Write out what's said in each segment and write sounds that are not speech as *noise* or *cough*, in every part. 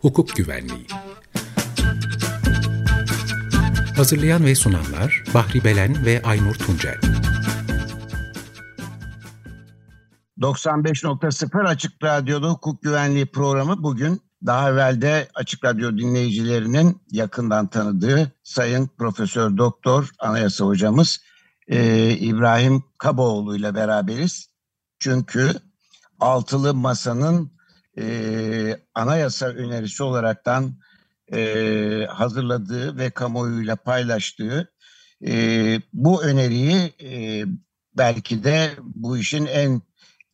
Hukuk Güvenliği. Hazırlayan ve sunanlar Bahri Belen ve Aynur Tuncel. 95.0 Açık Radyo'da hukuk güvenliği programı bugün daha evvelde Açık Radyo dinleyicilerinin yakından tanıdığı Sayın Profesör Doktor Anayasa Hocamız e, İbrahim Kaboğlu ile beraberiz. Çünkü Altılı Masa'nın e, anayasa önerisi olaraktan e, hazırladığı ve kamuoyuyla paylaştığı e, bu öneriyi e, belki de bu işin en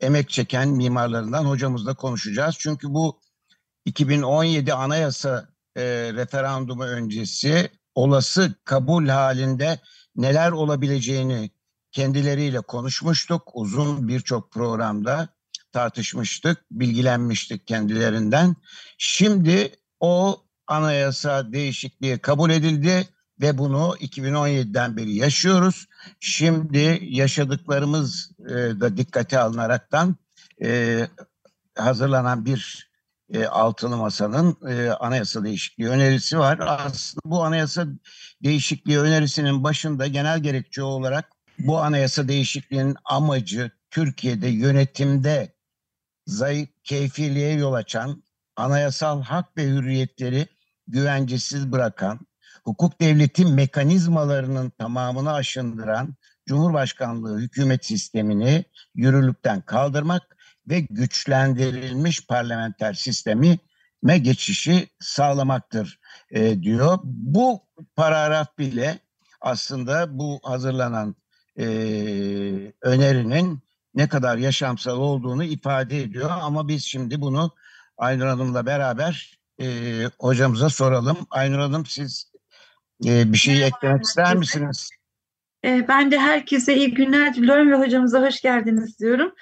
emek çeken mimarlarından hocamızla konuşacağız. Çünkü bu 2017 anayasa e, referandumu öncesi olası kabul halinde neler olabileceğini kendileriyle konuşmuştuk. Uzun birçok programda tartışmıştık, bilgilenmiştik kendilerinden. Şimdi o anayasa değişikliği kabul edildi ve bunu 2017'den beri yaşıyoruz. Şimdi yaşadıklarımız e, da dikkate alınaraktan e, hazırlanan bir e, altılı masanın e, anayasa değişikliği önerisi var. Aslında bu anayasa değişikliği önerisinin başında genel gerekçe olarak bu anayasa değişikliğinin amacı Türkiye'de yönetimde zayıf keyfiliğe yol açan, anayasal hak ve hürriyetleri güvencesiz bırakan, hukuk devleti mekanizmalarının tamamını aşındıran Cumhurbaşkanlığı hükümet sistemini yürürlükten kaldırmak ve güçlendirilmiş parlamenter sistemi me geçişi sağlamaktır e, diyor. Bu paragraf bile aslında bu hazırlanan e, önerinin ne kadar yaşamsal olduğunu ifade ediyor. Ama biz şimdi bunu Aynur Hanım'la beraber e, hocamıza soralım. Aynur Hanım siz e, bir şey eklemek ister misiniz? E, ben de herkese iyi günler diliyorum ve hocamıza hoş geldiniz diyorum.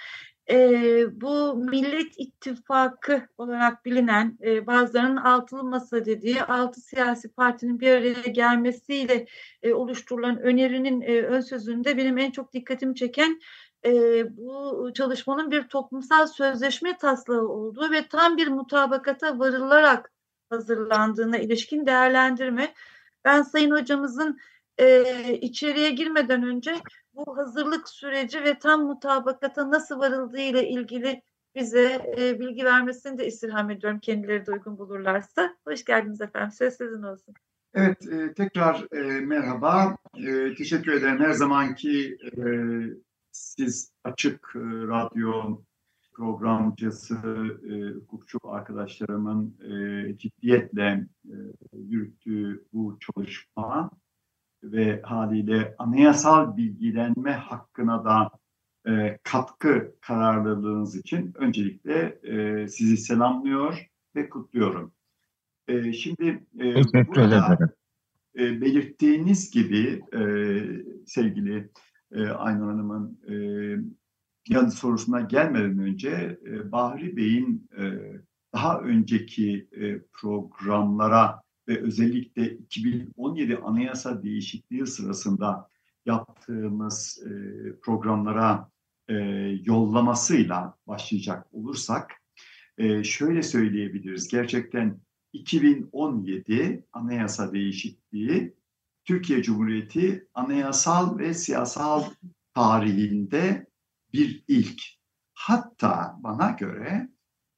E, bu Millet İttifakı olarak bilinen e, bazılarının altılı masa dediği altı siyasi partinin bir araya gelmesiyle e, oluşturulan önerinin e, ön sözünde benim en çok dikkatimi çeken e, bu çalışmanın bir toplumsal sözleşme taslağı olduğu ve tam bir mutabakata varılarak hazırlandığına ilişkin değerlendirme. Ben Sayın Hocamızın e, içeriye girmeden önce bu hazırlık süreci ve tam mutabakata nasıl varıldığı ile ilgili bize e, bilgi vermesini de istirham ediyorum kendileri de uygun bulurlarsa. Hoş geldiniz efendim. Söz sizin olsun. Evet, e, tekrar e, merhaba. E, teşekkür ederim. Her zamanki e, siz açık e, radyo programcısı, e, hukukçu arkadaşlarımın e, ciddiyetle e, yürüttüğü bu çalışma ve haliyle anayasal bilgilenme hakkına da e, katkı kararlılığınız için öncelikle e, sizi selamlıyor ve kutluyorum. E, şimdi e, burada e, belirttiğiniz gibi e, sevgili e, Aynur Hanım'ın e, yanı sorusuna gelmeden önce e, Bahri Bey'in e, daha önceki e, programlara ve özellikle 2017 anayasa değişikliği sırasında yaptığımız e, programlara e, yollamasıyla başlayacak olursak e, şöyle söyleyebiliriz. Gerçekten 2017 anayasa değişikliği Türkiye Cumhuriyeti anayasal ve siyasal tarihinde bir ilk. Hatta bana göre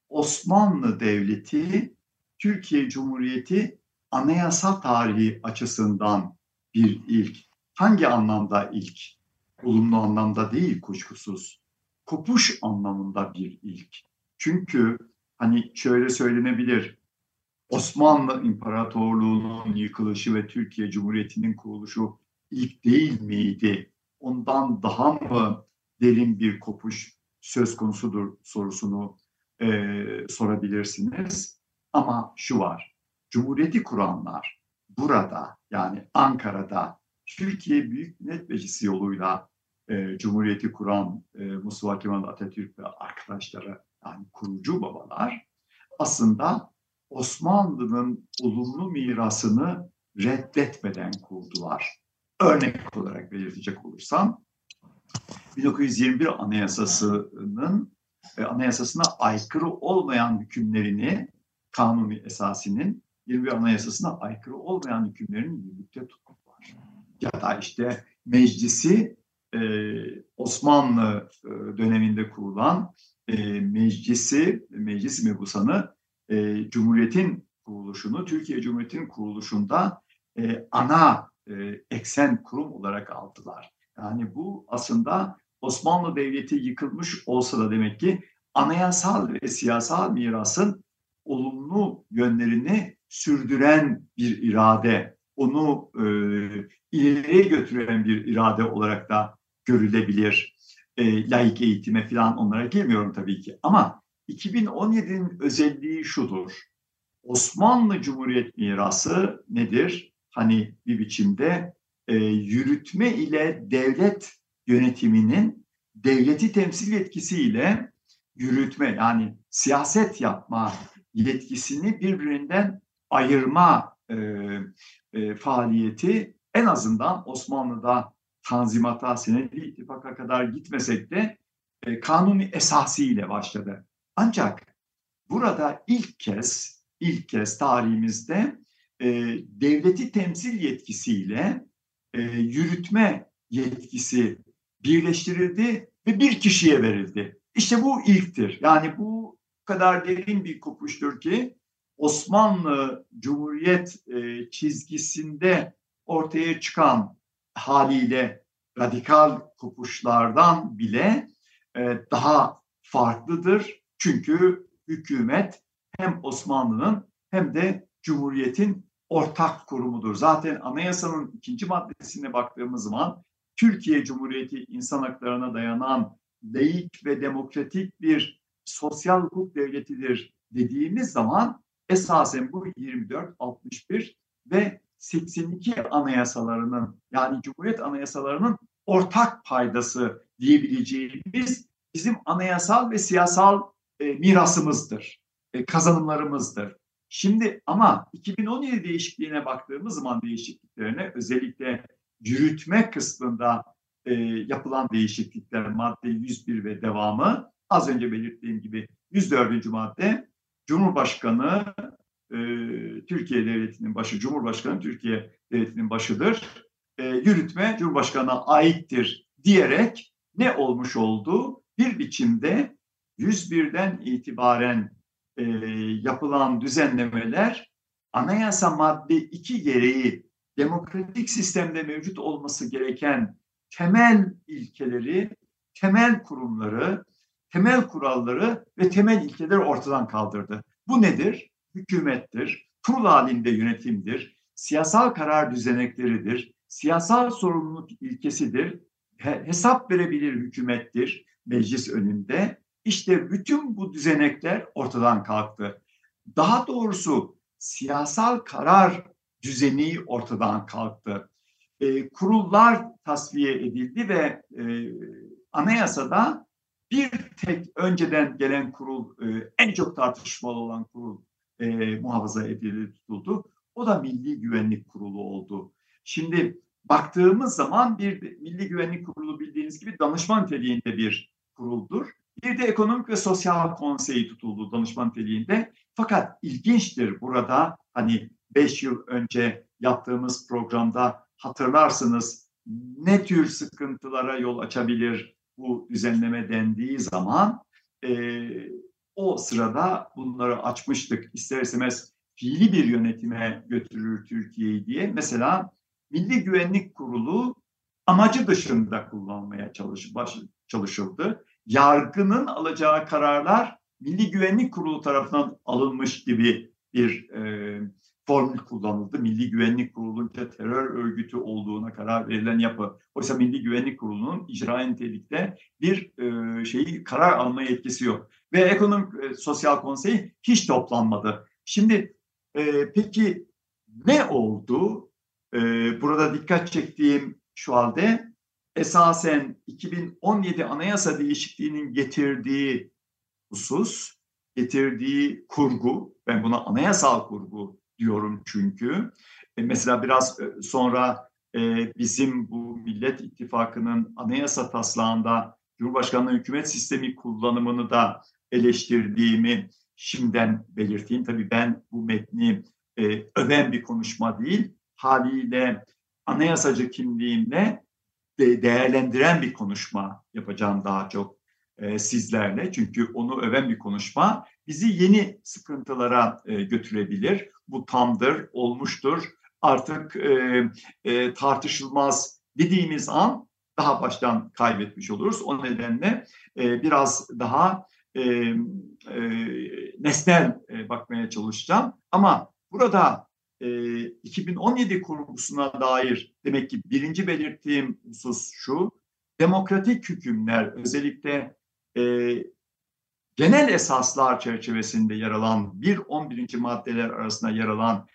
Osmanlı Devleti Türkiye Cumhuriyeti anayasal tarihi açısından bir ilk. Hangi anlamda ilk? Olumlu anlamda değil kuşkusuz. Kopuş anlamında bir ilk. Çünkü hani şöyle söylenebilir. Osmanlı İmparatorluğu'nun yıkılışı ve Türkiye Cumhuriyeti'nin kuruluşu ilk değil miydi? Ondan daha mı derin bir kopuş söz konusudur sorusunu e, sorabilirsiniz. Ama şu var, Cumhuriyeti kuranlar burada yani Ankara'da Türkiye Büyük Millet Meclisi yoluyla e, Cumhuriyeti kuran e, Mustafa Kemal Atatürk ve arkadaşları yani kurucu babalar aslında Osmanlı'nın olumlu mirasını reddetmeden kurdular. örnek olarak belirtecek olursam 1921 Anayasası'nın e, anayasasına aykırı olmayan hükümlerini kanuni esasinin 21 Anayasasına aykırı olmayan hükümlerini yürürlükte tutmak var. Ya da işte meclisi e, Osmanlı e, döneminde kurulan e, meclisi, meclis mebusanı e, Cumhuriyet'in kuruluşunu, Türkiye Cumhuriyeti'nin kuruluşunda e, ana e, eksen kurum olarak aldılar. Yani bu aslında Osmanlı Devleti yıkılmış olsa da demek ki anayasal ve siyasal mirasın olumlu yönlerini sürdüren bir irade, onu e, ileriye götüren bir irade olarak da görülebilir. E, laik eğitime falan onlara girmiyorum tabii ki. Ama 2017'nin özelliği şudur. Osmanlı Cumhuriyet mirası nedir? Hani bir biçimde e, yürütme ile devlet yönetiminin devleti temsil yetkisiyle yürütme yani siyaset yapma yetkisini birbirinden ayırma e, e, faaliyeti en azından Osmanlı'da Tanzimat'a, Senedi ittifaka kadar gitmesek de e, kanuni esasiyle başladı. Ancak burada ilk kez, ilk kez tarihimizde e, devleti temsil yetkisiyle e, yürütme yetkisi birleştirildi ve bir kişiye verildi. İşte bu ilktir. Yani bu kadar derin bir kopuştur ki Osmanlı Cumhuriyet e, çizgisinde ortaya çıkan haliyle radikal kopuşlardan bile e, daha farklıdır. Çünkü hükümet hem Osmanlı'nın hem de Cumhuriyet'in ortak kurumudur. Zaten anayasanın ikinci maddesine baktığımız zaman Türkiye Cumhuriyeti insan haklarına dayanan laik ve demokratik bir sosyal hukuk devletidir dediğimiz zaman esasen bu 24, 61 ve 82 anayasalarının yani Cumhuriyet anayasalarının ortak paydası diyebileceğimiz bizim anayasal ve siyasal e, mirasımızdır, e, kazanımlarımızdır. Şimdi ama 2017 değişikliğine baktığımız zaman değişikliklerine özellikle yürütme kısmında e, yapılan değişiklikler madde 101 ve devamı az önce belirttiğim gibi 104. madde Cumhurbaşkanı e, Türkiye Devleti'nin başı, Cumhurbaşkanı Türkiye Devleti'nin başıdır. E, yürütme Cumhurbaşkanı'na aittir diyerek ne olmuş oldu? Bir biçimde 101'den itibaren e, yapılan düzenlemeler anayasa madde 2 gereği demokratik sistemde mevcut olması gereken temel ilkeleri, temel kurumları, temel kuralları ve temel ilkeleri ortadan kaldırdı. Bu nedir? Hükümettir, kurul halinde yönetimdir, siyasal karar düzenekleridir, siyasal sorumluluk ilkesidir, hesap verebilir hükümettir meclis önünde. İşte bütün bu düzenekler ortadan kalktı. Daha doğrusu siyasal karar düzeni ortadan kalktı. E, kurullar tasfiye edildi ve e, anayasada bir tek önceden gelen kurul, e, en çok tartışmalı olan kurul e, muhafaza edildi, tutuldu. O da Milli Güvenlik Kurulu oldu. Şimdi baktığımız zaman bir Milli Güvenlik Kurulu bildiğiniz gibi danışman niteliğinde bir kuruldur. Bir de Ekonomik ve Sosyal Konseyi tutuldu danışman niteliğinde. Fakat ilginçtir burada hani 5 yıl önce yaptığımız programda hatırlarsınız ne tür sıkıntılara yol açabilir bu düzenleme dendiği zaman e, o sırada bunları açmıştık. İster istemez fiili bir yönetime götürür Türkiye'yi diye. Mesela Milli Güvenlik Kurulu amacı dışında kullanmaya çalış, baş, çalışıldı. Yargının alacağı kararlar Milli Güvenlik Kurulu tarafından alınmış gibi bir e, formül kullanıldı. Milli Güvenlik Kurulu'nca terör örgütü olduğuna karar verilen yapı. Oysa Milli Güvenlik Kurulu'nun icra nitelikte bir e, şeyi karar alma yetkisi yok. Ve Ekonomik e, Sosyal Konsey hiç toplanmadı. Şimdi e, peki ne oldu? E, burada dikkat çektiğim şu halde esasen 2017 anayasa değişikliğinin getirdiği husus, getirdiği kurgu, ben buna anayasal kurgu diyorum çünkü. E, mesela biraz e, sonra e, bizim bu Millet İttifakı'nın anayasa taslağında Cumhurbaşkanlığı hükümet sistemi kullanımını da eleştirdiğimi şimdiden belirteyim. Tabii ben bu metni e, öven bir konuşma değil, haliyle anayasacı kimliğimle de değerlendiren bir konuşma yapacağım daha çok e, sizlerle. Çünkü onu öven bir konuşma bizi yeni sıkıntılara e, götürebilir. Bu tamdır, olmuştur, artık e, e, tartışılmaz dediğimiz an daha baştan kaybetmiş oluruz. O nedenle e, biraz daha nesnel bakmaya çalışacağım. Ama burada e, 2017 kurgusuna dair demek ki birinci belirttiğim husus şu, demokratik hükümler özellikle e, genel esaslar çerçevesinde yer alan bir 11. maddeler arasında yer alan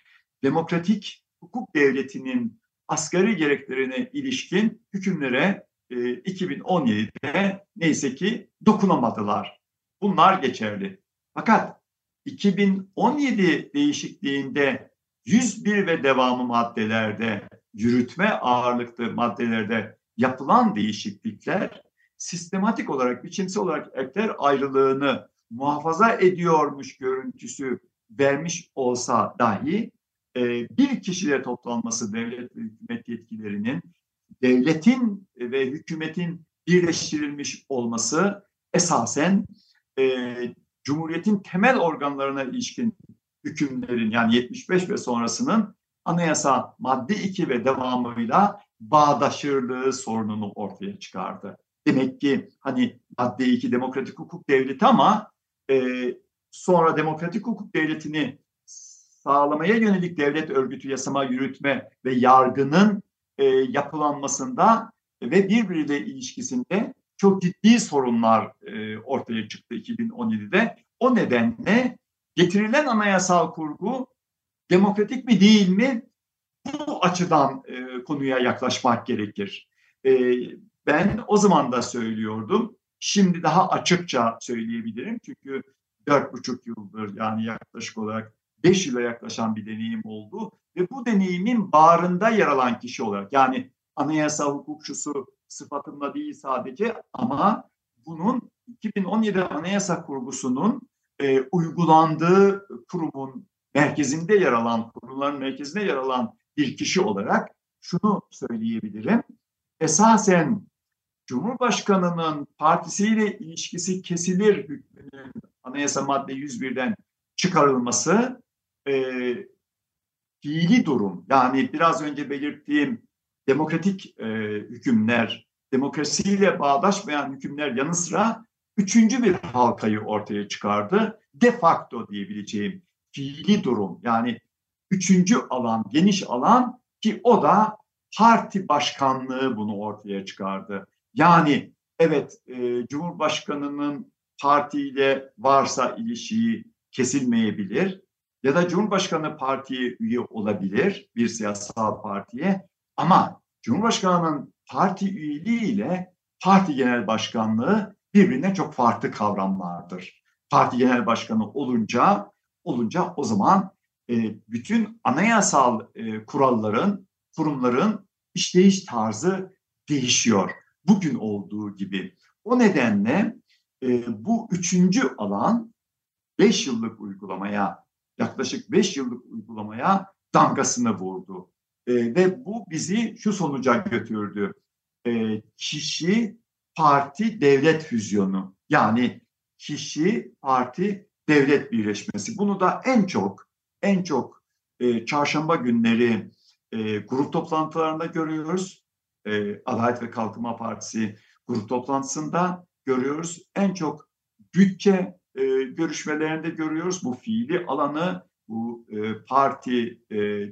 demokratik hukuk devletinin asgari gereklerine ilişkin hükümlere e, 2017'de neyse ki dokunamadılar. Bunlar geçerli. Fakat 2017 değişikliğinde 101 ve devamı maddelerde yürütme ağırlıklı maddelerde yapılan değişiklikler sistematik olarak, biçimsel olarak ekler ayrılığını muhafaza ediyormuş görüntüsü vermiş olsa dahi e, bir kişiyle toplanması devlet ve hükümet yetkilerinin devletin ve hükümetin birleştirilmiş olması esasen e, Cumhuriyet'in temel organlarına ilişkin hükümlerin yani 75 ve sonrasının anayasa madde 2 ve devamıyla bağdaşırlığı sorununu ortaya çıkardı. Demek ki hani madde 2 demokratik hukuk devleti ama e, sonra demokratik hukuk devletini sağlamaya yönelik devlet örgütü yasama, yürütme ve yargının e, yapılanmasında ve birbiriyle ilişkisinde çok ciddi sorunlar e, ortaya çıktı 2017'de. O nedenle getirilen anayasal kurgu demokratik mi değil mi? Bu açıdan e, konuya yaklaşmak gerekir. E, ben o zaman da söylüyordum. Şimdi daha açıkça söyleyebilirim. Çünkü dört buçuk yıldır yani yaklaşık olarak beş yıla yaklaşan bir deneyim oldu. Ve bu deneyimin bağrında yer alan kişi olarak yani anayasa hukukçusu sıfatımla değil sadece ama bunun 2017 anayasa kurgusunun e, uygulandığı kurumun merkezinde yer alan, kurumların merkezinde yer alan bir kişi olarak şunu söyleyebilirim. Esasen Cumhurbaşkanı'nın partisiyle ilişkisi kesilir hükmünün anayasa madde 101'den çıkarılması e, fiili durum yani biraz önce belirttiğim demokratik e, hükümler, demokrasiyle bağdaşmayan hükümler yanı sıra üçüncü bir halkayı ortaya çıkardı. De facto diyebileceğim fiili durum yani üçüncü alan, geniş alan ki o da parti başkanlığı bunu ortaya çıkardı. Yani evet e, Cumhurbaşkanı'nın partiyle varsa ilişiği kesilmeyebilir ya da Cumhurbaşkanı partiye üye olabilir bir siyasal partiye ama Cumhurbaşkanı'nın parti üyeliği ile parti genel başkanlığı birbirine çok farklı kavramlardır. Parti genel başkanı olunca olunca o zaman e, bütün anayasal e, kuralların, kurumların işleyiş tarzı değişiyor. Bugün olduğu gibi. O nedenle e, bu üçüncü alan beş yıllık uygulamaya, yaklaşık beş yıllık uygulamaya damgasını vurdu. E, ve bu bizi şu sonuca götürdü. E, kişi, parti, devlet füzyonu. Yani kişi, parti, devlet birleşmesi. Bunu da en çok en çok e, çarşamba günleri e, grup toplantılarında görüyoruz. E, Adalet ve Kalkınma Partisi grup toplantısında görüyoruz. En çok bütçe e, görüşmelerinde görüyoruz. Bu fiili alanı, bu e, parti, e,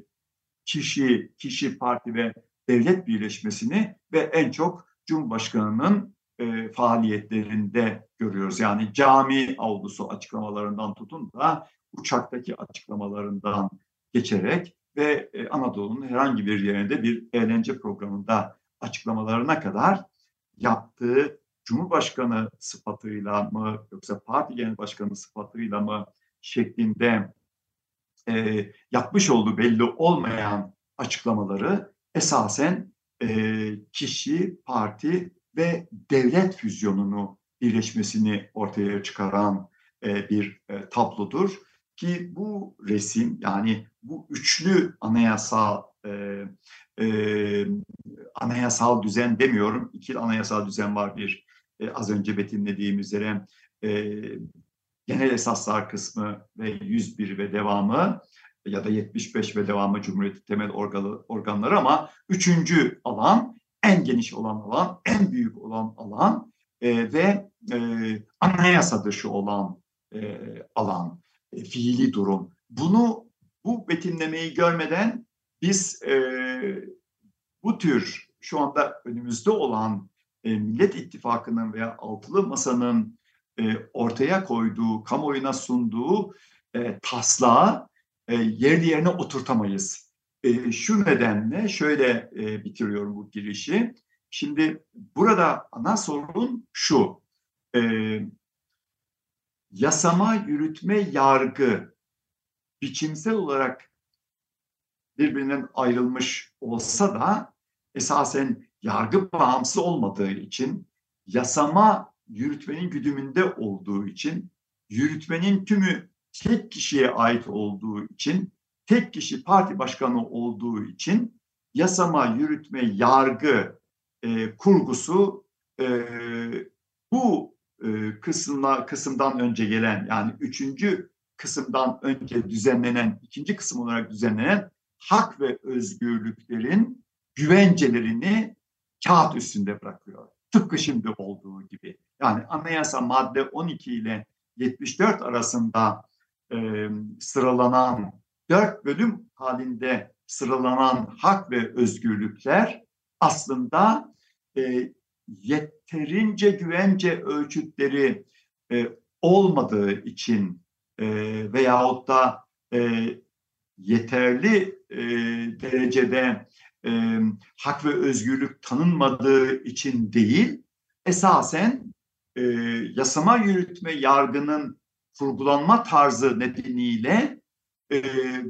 kişi, kişi, parti ve devlet birleşmesini ve en çok Cumhurbaşkanı'nın e, faaliyetlerinde görüyoruz. Yani cami avlusu açıklamalarından tutun da uçaktaki açıklamalarından geçerek ve e, Anadolu'nun herhangi bir yerinde bir eğlence programında açıklamalarına kadar yaptığı Cumhurbaşkanı sıfatıyla mı yoksa parti genel başkanı sıfatıyla mı şeklinde e, yapmış olduğu belli olmayan açıklamaları esasen e, kişi, parti ve devlet füzyonunu birleşmesini ortaya çıkaran e, bir e, tablodur. Ki bu resim yani bu üçlü anayasal e, e, anayasal düzen demiyorum. İki anayasal düzen var bir e, az önce betimlediğim üzere e, genel esaslar kısmı ve 101 ve devamı ya da 75 ve devamı Cumhuriyet temel organları ama üçüncü alan en geniş olan alan, en büyük olan alan e, ve e, anayasa dışı olan e, alan, e, fiili durum. Bunu bu betimlemeyi görmeden biz e, bu tür şu anda önümüzde olan e, Millet İttifakı'nın veya Altılı Masa'nın e, ortaya koyduğu, kamuoyuna sunduğu e, taslağı e, yerli yerine oturtamayız. E, şu nedenle şöyle e, bitiriyorum bu girişi. Şimdi burada ana sorun şu. E, yasama, yürütme, yargı biçimsel olarak birbirinden ayrılmış olsa da esasen yargı bağımsız olmadığı için yasama yürütmenin güdümünde olduğu için yürütmenin tümü tek kişiye ait olduğu için tek kişi parti başkanı olduğu için yasama, yürütme, yargı e, kurgusu e, bu e, kısımla, kısımdan önce gelen yani üçüncü kısımdan önce düzenlenen, ikinci kısım olarak düzenlenen hak ve özgürlüklerin güvencelerini kağıt üstünde bırakıyor. Tıpkı şimdi olduğu gibi. Yani anayasa madde 12 ile 74 arasında e, sıralanan dört bölüm halinde sıralanan hak ve özgürlükler aslında e, yeterince güvence ölçütleri e, olmadığı için e, veyahut da e, yeterli e, derecede e, hak ve özgürlük tanınmadığı için değil, esasen e, yasama yürütme yargının kurgulanma tarzı nedeniyle e,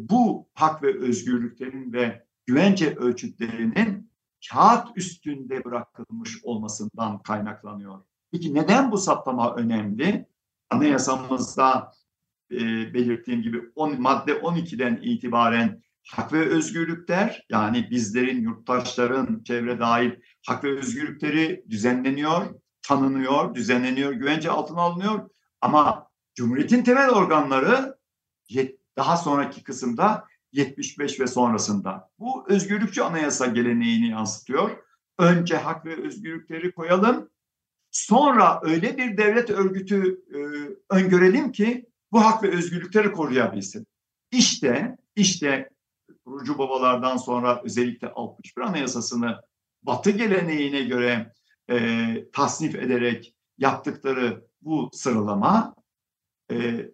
bu hak ve özgürlüklerin ve güvence ölçütlerinin kağıt üstünde bırakılmış olmasından kaynaklanıyor. Peki neden bu saptama önemli? Anayasamızda e, belirttiğim gibi on, madde 12'den itibaren hak ve özgürlükler yani bizlerin, yurttaşların, çevre dahil hak ve özgürlükleri düzenleniyor, tanınıyor, düzenleniyor, güvence altına alınıyor. Ama Cumhuriyet'in temel organları daha sonraki kısımda 75 ve sonrasında. Bu özgürlükçü anayasa geleneğini yansıtıyor. Önce hak ve özgürlükleri koyalım. Sonra öyle bir devlet örgütü e, öngörelim ki bu hak ve özgürlükleri koruyabilsin. İşte, işte kurucu babalardan sonra özellikle 61 Anayasası'nı Batı geleneğine göre e, tasnif ederek yaptıkları bu sıralama e,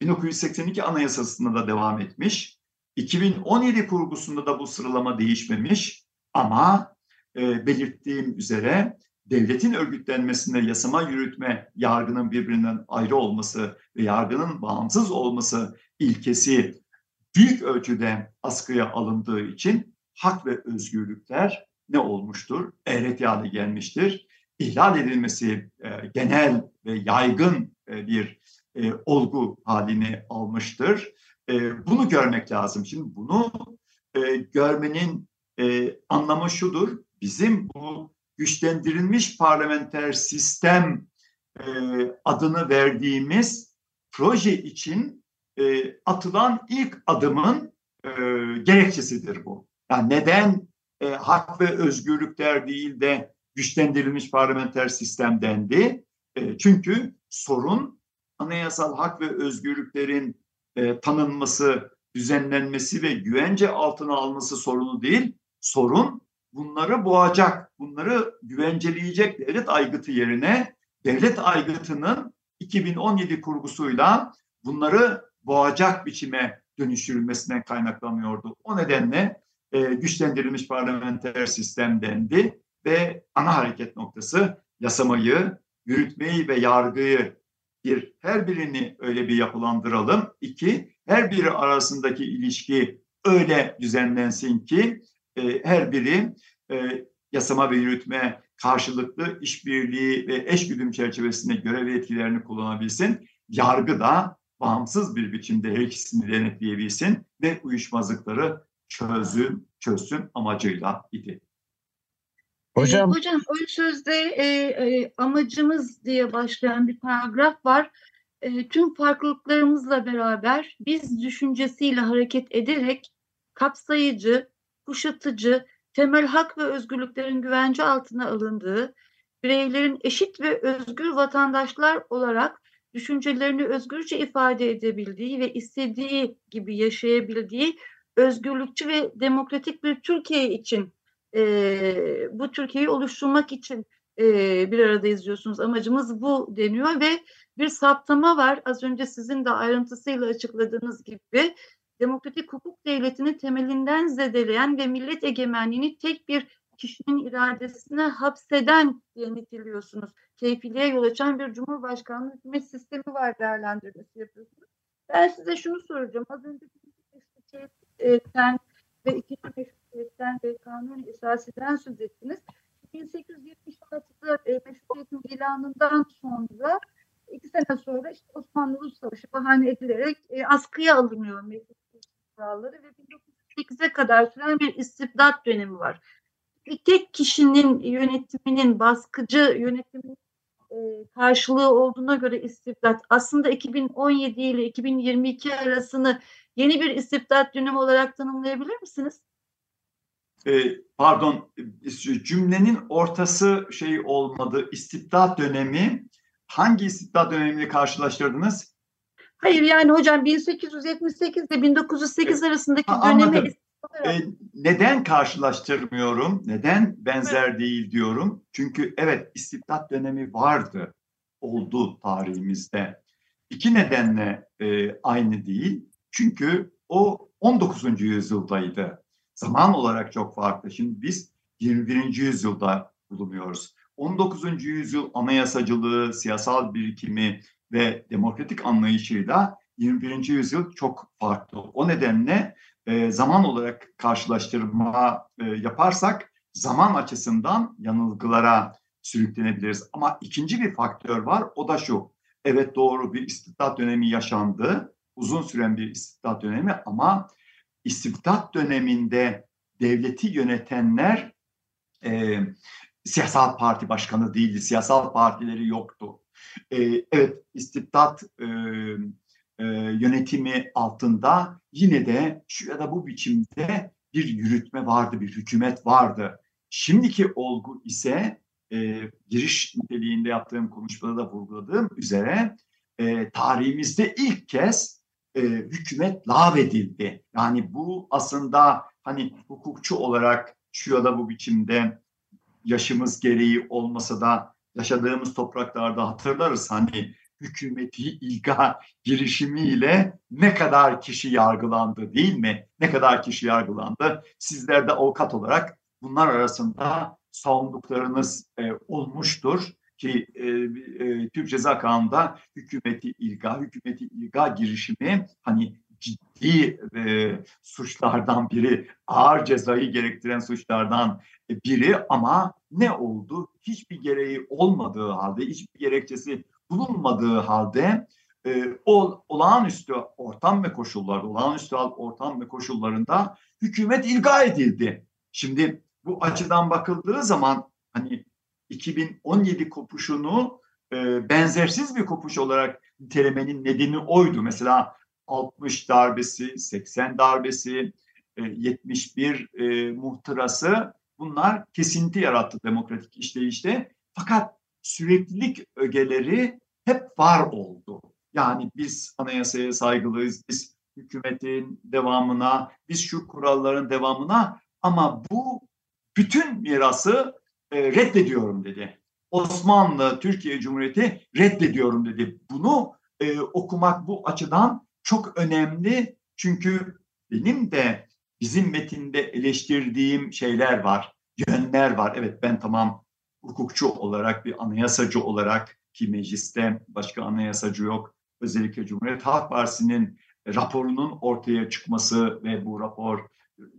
1982 Anayasası'nda da devam etmiş. 2017 kurgusunda da bu sıralama değişmemiş ama e, belirttiğim üzere devletin örgütlenmesinde yasama, yürütme, yargının birbirinden ayrı olması ve yargının bağımsız olması ilkesi büyük ölçüde askıya alındığı için hak ve özgürlükler ne olmuştur? Eğreti hale gelmiştir. İhlal edilmesi e, genel ve yaygın e, bir e, olgu halini almıştır. E, bunu görmek lazım. Şimdi bunu e, görmenin e, anlamı şudur. Bizim bu güçlendirilmiş parlamenter sistem e, adını verdiğimiz proje için e, atılan ilk adımın e, gerekçesidir bu. Yani neden e, hak ve özgürlükler değil de güçlendirilmiş parlamenter sistem dendi? E, çünkü sorun anayasal hak ve özgürlüklerin e, tanınması, düzenlenmesi ve güvence altına alması sorunu değil. Sorun bunları boğacak, bunları güvenceleyecek devlet aygıtı yerine devlet aygıtının 2017 kurgusuyla bunları boğacak biçime dönüştürülmesinden kaynaklanıyordu. O nedenle e, güçlendirilmiş parlamenter sistem dendi ve ana hareket noktası yasamayı, yürütmeyi ve yargıyı bir, her birini öyle bir yapılandıralım. İki, her biri arasındaki ilişki öyle düzenlensin ki e, her biri e, yasama ve yürütme karşılıklı işbirliği ve eşgüdüm çerçevesinde görev yetkilerini kullanabilsin. Yargı da bağımsız bir biçimde her ikisini denetleyebilsin ve uyuşmazlıkları çözüm, çözsün amacıyla idi. Hocam, ee, hocam ön sözde e, e, amacımız diye başlayan bir paragraf var. E, tüm farklılıklarımızla beraber biz düşüncesiyle hareket ederek kapsayıcı, kuşatıcı, temel hak ve özgürlüklerin güvence altına alındığı, bireylerin eşit ve özgür vatandaşlar olarak düşüncelerini özgürce ifade edebildiği ve istediği gibi yaşayabildiği özgürlükçü ve demokratik bir Türkiye için e, bu Türkiye'yi oluşturmak için e, bir arada izliyorsunuz. Amacımız bu deniyor ve bir saptama var. Az önce sizin de ayrıntısıyla açıkladığınız gibi demokratik hukuk devletini temelinden zedeleyen ve millet egemenliğini tek bir kişinin iradesine hapseden diye niteliyorsunuz. Keyfiliğe yol açan bir cumhurbaşkanlığı hükümet sistemi var değerlendirmesi yapıyorsunuz. Ben size şunu soracağım. Az önce meşrutiyetten ve ikinci meşrutiyetten ve kanun esasından söz ettiniz. 1876'da e, meşrutiyetin ilanından sonra iki sene sonra işte Osmanlı Rus Savaşı bahane edilerek e, askıya alınıyor meşrutiyet kuralları ve 1908'e kadar süren bir istibdat dönemi var. Tek kişinin yönetiminin, baskıcı yönetimin e, karşılığı olduğuna göre istibdat aslında 2017 ile 2022 arasını yeni bir istibdat dönemi olarak tanımlayabilir misiniz? E, pardon cümlenin ortası şey olmadı. İstibdat dönemi hangi istibdat dönemiyle karşılaştırdınız? Hayır yani hocam 1878 ile 1908 e, arasındaki ha, dönemi e, neden karşılaştırmıyorum? Neden benzer evet. değil diyorum? Çünkü evet istibdat dönemi vardı, oldu tarihimizde. İki nedenle e, aynı değil. Çünkü o 19. yüzyıldaydı. Zaman olarak çok farklı. Şimdi biz 21. yüzyılda bulunuyoruz. 19. yüzyıl anayasacılığı, siyasal birikimi ve demokratik anlayışıyla 21. yüzyıl çok farklı. O nedenle e, zaman olarak karşılaştırma e, yaparsak zaman açısından yanılgılara sürüklenebiliriz. Ama ikinci bir faktör var o da şu. Evet doğru bir istibdat dönemi yaşandı. Uzun süren bir istibdat dönemi ama istibdat döneminde devleti yönetenler e, siyasal parti başkanı değildi. Siyasal partileri yoktu. E, evet istibdat e, e, yönetimi altında yine de şu ya da bu biçimde bir yürütme vardı, bir hükümet vardı. Şimdiki olgu ise e, giriş niteliğinde yaptığım konuşmada da vurguladığım üzere e, tarihimizde ilk kez e, hükümet lağvedildi. Yani bu aslında hani hukukçu olarak şu ya da bu biçimde yaşımız gereği olmasa da yaşadığımız topraklarda hatırlarız hani hükümeti ilga girişimiyle ne kadar kişi yargılandı değil mi? Ne kadar kişi yargılandı? Sizler de avukat olarak bunlar arasında savunduklarınız e, olmuştur ki e, e, Türk Ceza Kanunu'nda hükümeti ilga, hükümeti ilga girişimi hani ciddi e, suçlardan biri, ağır cezayı gerektiren suçlardan biri ama ne oldu? Hiçbir gereği olmadığı halde, hiçbir gerekçesi bulunmadığı halde e, o olağanüstü ortam ve koşullarda, olağanüstü ortam ve koşullarında hükümet ilga edildi. Şimdi bu açıdan bakıldığı zaman hani 2017 kopuşunu e, benzersiz bir kopuş olarak nitelemenin nedeni oydu. Mesela 60 darbesi, 80 darbesi, e, 71 e, muhtırası bunlar kesinti yarattı demokratik işleyişte. Fakat süreklilik ögeleri hep var oldu. Yani biz anayasaya saygılıyız, biz hükümetin devamına, biz şu kuralların devamına ama bu bütün mirası e, reddediyorum dedi. Osmanlı, Türkiye Cumhuriyeti reddediyorum dedi. Bunu e, okumak bu açıdan çok önemli. Çünkü benim de bizim metinde eleştirdiğim şeyler var, yönler var. Evet ben tamam hukukçu olarak, bir anayasacı olarak ki mecliste başka anayasacı yok. Özellikle Cumhuriyet Halk Partisi'nin raporunun ortaya çıkması ve bu rapor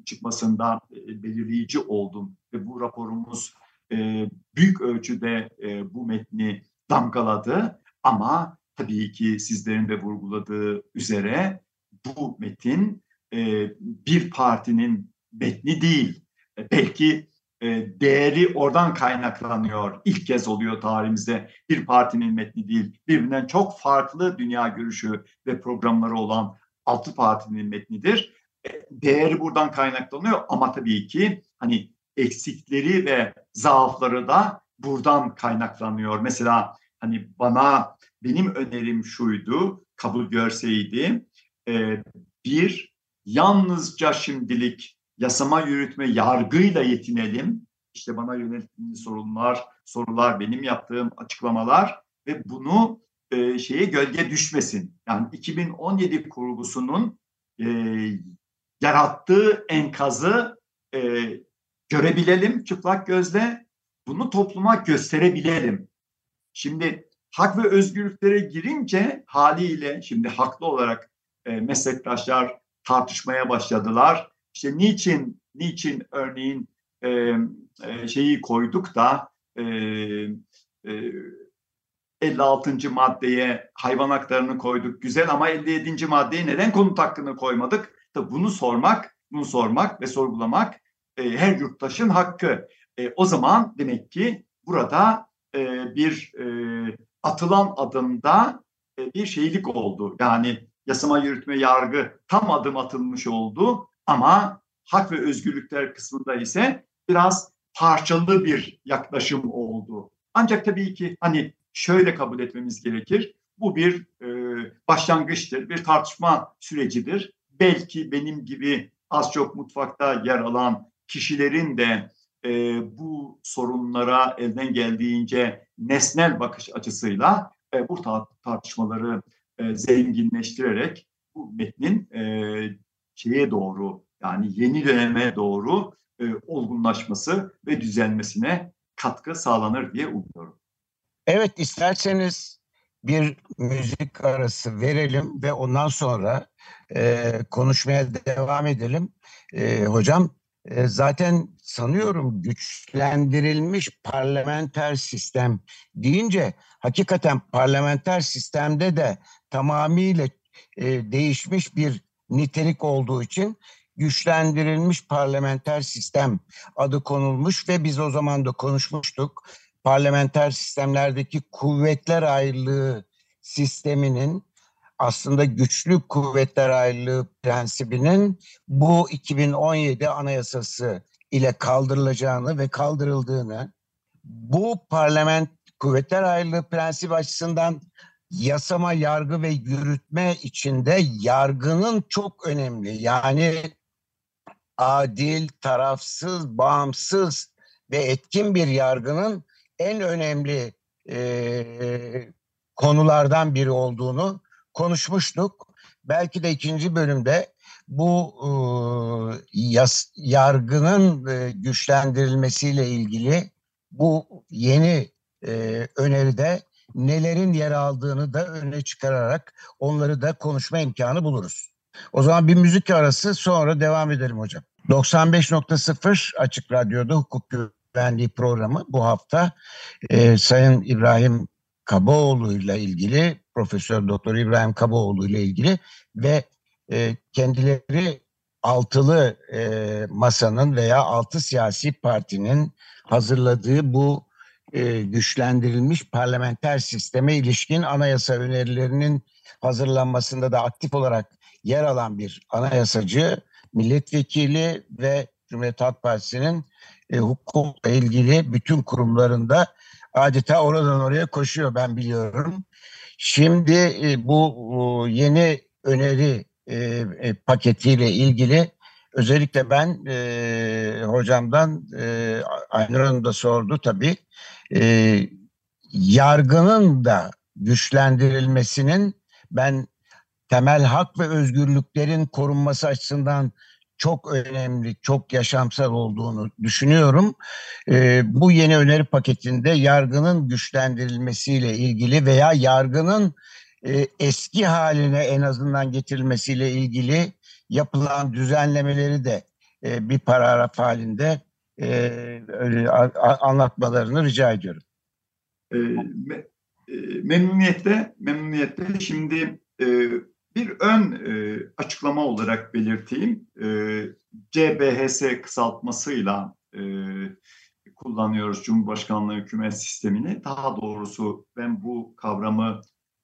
çıkmasında e, belirleyici oldum ve bu raporumuz e, büyük ölçüde e, bu metni damgaladı ama tabii ki sizlerin de vurguladığı üzere bu metin e, bir partinin metni değil. E, belki e, değeri oradan kaynaklanıyor. İlk kez oluyor tarihimizde bir partinin metni değil. Birbirinden çok farklı dünya görüşü ve programları olan altı partinin metnidir. E, değeri buradan kaynaklanıyor ama tabii ki hani eksikleri ve zaafları da buradan kaynaklanıyor. Mesela hani bana benim önerim şuydu, kabul görseydi. E, bir, yalnızca şimdilik yasama yürütme yargıyla yetinelim. İşte bana yöneltilmiş sorunlar, sorular, benim yaptığım açıklamalar ve bunu e, şeye gölge düşmesin. Yani 2017 kurgusunun e, yarattığı enkazı e, görebilelim çıplak gözle, bunu topluma gösterebilelim. Şimdi hak ve özgürlüklere girince haliyle şimdi haklı olarak e, meslektaşlar tartışmaya başladılar. İşte niçin niçin örneğin e, e, şeyi koyduk da e, e, 56. maddeye hayvan haklarını koyduk güzel ama 57. maddeye neden konut hakkını koymadık? Tabii bunu sormak, bunu sormak ve sorgulamak e, her yurttaşın hakkı. E, o zaman demek ki burada e, bir e, atılan adımda e, bir şeylik oldu. Yani yasama yürütme yargı tam adım atılmış oldu ama hak ve özgürlükler kısmında ise biraz parçalı bir yaklaşım oldu. Ancak tabii ki hani şöyle kabul etmemiz gerekir. Bu bir e, başlangıçtır, bir tartışma sürecidir. Belki benim gibi az çok mutfakta yer alan kişilerin de e, bu sorunlara elden geldiğince nesnel bakış açısıyla e, bu tartışmaları e, zenginleştirerek bu metnin e, şeye doğru yani yeni döneme doğru e, olgunlaşması ve düzenmesine katkı sağlanır diye umuyorum. Evet isterseniz bir müzik arası verelim ve ondan sonra e, konuşmaya devam edelim. E, hocam e, zaten sanıyorum güçlendirilmiş parlamenter sistem deyince hakikaten parlamenter sistemde de tamamıyla e, değişmiş bir nitelik olduğu için güçlendirilmiş parlamenter sistem adı konulmuş ve biz o zaman da konuşmuştuk. Parlamenter sistemlerdeki kuvvetler ayrılığı sisteminin aslında güçlü kuvvetler ayrılığı prensibinin bu 2017 anayasası ile kaldırılacağını ve kaldırıldığını bu parlament kuvvetler ayrılığı prensibi açısından yasama, yargı ve yürütme içinde yargının çok önemli. Yani adil, tarafsız, bağımsız ve etkin bir yargının en önemli e, konulardan biri olduğunu konuşmuştuk. Belki de ikinci bölümde bu e, yas, yargının e, güçlendirilmesiyle ilgili bu yeni e, öneride nelerin yer aldığını da öne çıkararak onları da konuşma imkanı buluruz. O zaman bir müzik arası sonra devam edelim hocam. 95.0 Açık Radyo'da hukuk güvenliği programı bu hafta e, Sayın İbrahim Kabaoğlu ile ilgili Profesör Doktor İbrahim Kabaoğlu ile ilgili ve e, kendileri altılı e, masanın veya altı siyasi partinin hazırladığı bu e, güçlendirilmiş parlamenter sisteme ilişkin anayasa önerilerinin hazırlanmasında da aktif olarak yer alan bir anayasacı, milletvekili ve Cumhuriyet Halk Partisi'nin e, hukukla ilgili bütün kurumlarında adeta oradan oraya koşuyor ben biliyorum. Şimdi e, bu yeni öneri e, e, paketiyle ilgili özellikle ben e, hocamdan e, Aynur Hanım da sordu tabii. E, yargının da güçlendirilmesinin ben temel hak ve özgürlüklerin korunması açısından çok önemli, çok yaşamsal olduğunu düşünüyorum. E, bu yeni öneri paketinde yargının güçlendirilmesiyle ilgili veya yargının e, eski haline en azından getirilmesiyle ilgili yapılan düzenlemeleri de e, bir paragraf halinde e, öyle anlatmalarını rica ediyorum. E, me, e, memnuniyetle, memnuniyetle şimdi e, bir ön e, açıklama olarak belirteyim. CBHS kısaltmasıyla kullanıyoruz Cumhurbaşkanlığı hükümet sistemini. Daha doğrusu ben bu kavramı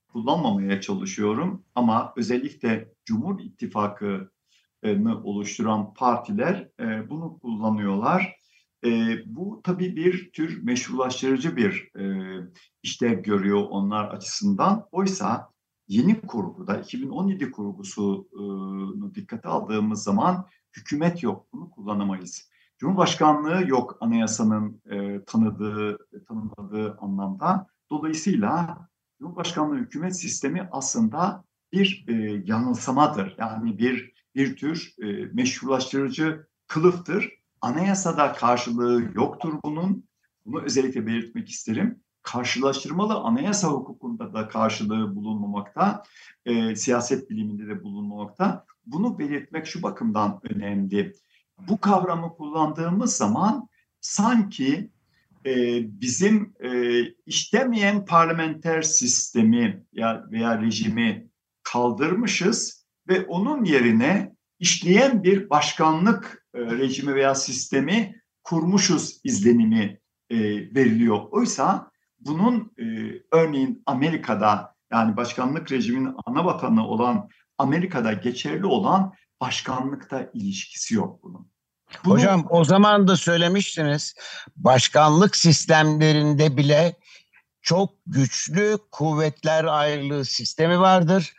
kullanmamaya çalışıyorum ama özellikle Cumhur İttifakı'nı oluşturan partiler bunu kullanıyorlar. E, bu tabii bir tür meşrulaştırıcı bir e, işlev görüyor onlar açısından. Oysa yeni kurguda 2017 kurgusunu dikkate aldığımız zaman hükümet yok. Bunu kullanamayız. Cumhurbaşkanlığı yok anayasanın e, tanıdığı, tanımladığı anlamda. Dolayısıyla Cumhurbaşkanlığı hükümet sistemi aslında bir e, yanılsamadır. Yani bir bir tür e, meşrulaştırıcı kılıftır. Anayasada karşılığı yoktur bunun. Bunu özellikle belirtmek isterim. Karşılaştırmalı anayasa hukukunda da karşılığı bulunmamakta, e, siyaset biliminde de bulunmamakta. Bunu belirtmek şu bakımdan önemli. Bu kavramı kullandığımız zaman sanki e, bizim e, işlemeyen parlamenter sistemi ya veya rejimi kaldırmışız ve onun yerine işleyen bir başkanlık e, rejimi veya sistemi kurmuşuz izlenimi e, veriliyor. Oysa bunun e, örneğin Amerika'da yani başkanlık rejiminin ana vatanı olan Amerika'da geçerli olan başkanlıkta ilişkisi yok bunun. Bunu... Hocam o zaman da söylemiştiniz başkanlık sistemlerinde bile çok güçlü kuvvetler ayrılığı sistemi vardır.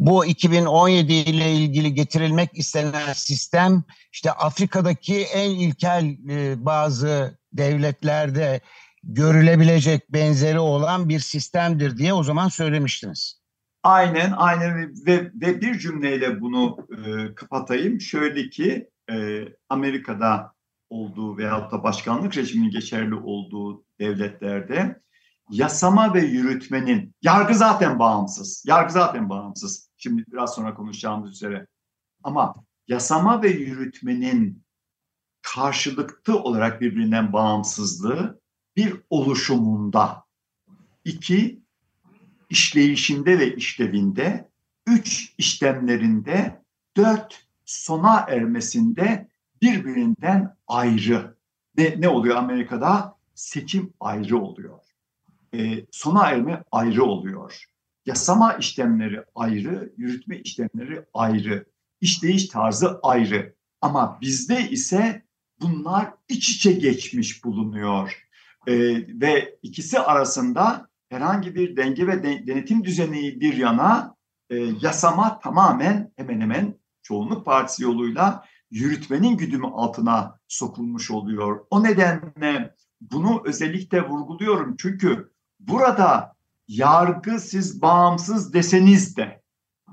Bu 2017 ile ilgili getirilmek istenen sistem işte Afrika'daki en ilkel e, bazı devletlerde görülebilecek benzeri olan bir sistemdir diye o zaman söylemiştiniz. Aynen, aynen ve, ve bir cümleyle bunu e, kapatayım. Şöyle ki e, Amerika'da olduğu veyahut da başkanlık rejiminin geçerli olduğu devletlerde yasama ve yürütmenin, yargı zaten bağımsız, yargı zaten bağımsız. Şimdi biraz sonra konuşacağımız üzere. Ama yasama ve yürütmenin karşılıklı olarak birbirinden bağımsızlığı bir oluşumunda, iki işleyişinde ve işlevinde, üç işlemlerinde, dört sona ermesinde birbirinden ayrı. Ne, ne oluyor Amerika'da? Seçim ayrı oluyor. E, sona erme ayrı oluyor. Yasama işlemleri ayrı, yürütme işlemleri ayrı, işleyiş tarzı ayrı. Ama bizde ise bunlar iç içe geçmiş bulunuyor. E, ve ikisi arasında herhangi bir denge ve denetim düzeni bir yana e, yasama tamamen hemen hemen çoğunluk partisi yoluyla yürütmenin güdümü altına sokulmuş oluyor. O nedenle bunu özellikle vurguluyorum çünkü burada yargı siz bağımsız deseniz de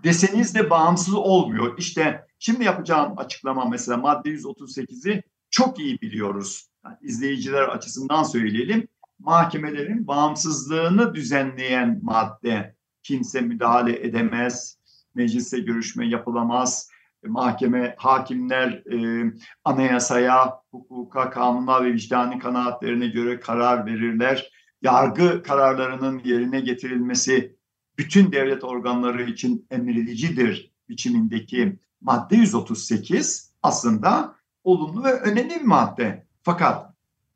deseniz de bağımsız olmuyor. İşte şimdi yapacağım açıklama mesela madde 138'i çok iyi biliyoruz. Yani izleyiciler açısından söyleyelim. Mahkemelerin bağımsızlığını düzenleyen madde kimse müdahale edemez, mecliste görüşme yapılamaz, mahkeme, hakimler e, anayasaya, hukuka, kanuna ve vicdani kanaatlerine göre karar verirler. Yargı kararlarının yerine getirilmesi bütün devlet organları için emredicidir biçimindeki madde 138 aslında olumlu ve önemli bir madde. Fakat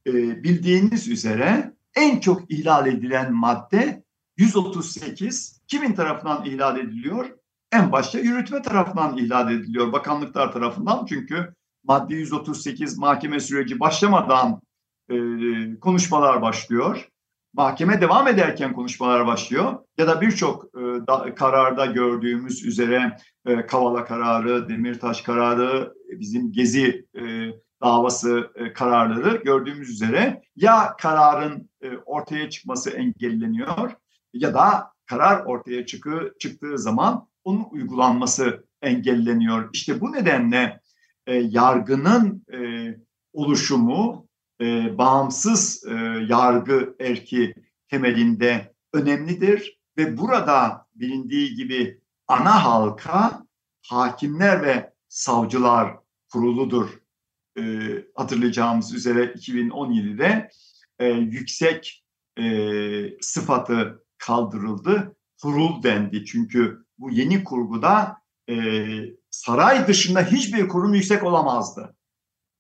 e, bildiğiniz üzere en çok ihlal edilen madde 138 kimin tarafından ihlal ediliyor? en başta yürütme tarafından ihlal ediliyor. Bakanlıklar tarafından çünkü madde 138 mahkeme süreci başlamadan e, konuşmalar başlıyor. Mahkeme devam ederken konuşmalar başlıyor. Ya da birçok e, da, kararda gördüğümüz üzere e, Kavala kararı, Demirtaş kararı, bizim Gezi e, davası e, kararları gördüğümüz üzere ya kararın e, ortaya çıkması engelleniyor ya da karar ortaya çıkı, çıktığı zaman onun uygulanması engelleniyor. İşte bu nedenle e, yargının e, oluşumu e, bağımsız e, yargı erki temelinde önemlidir ve burada bilindiği gibi ana halka hakimler ve savcılar kuruludur. e, hatırlayacağımız üzere 2017'de e, yüksek e, sıfatı kaldırıldı. Kurul dendi. Çünkü bu yeni kurguda e, saray dışında hiçbir kurum yüksek olamazdı.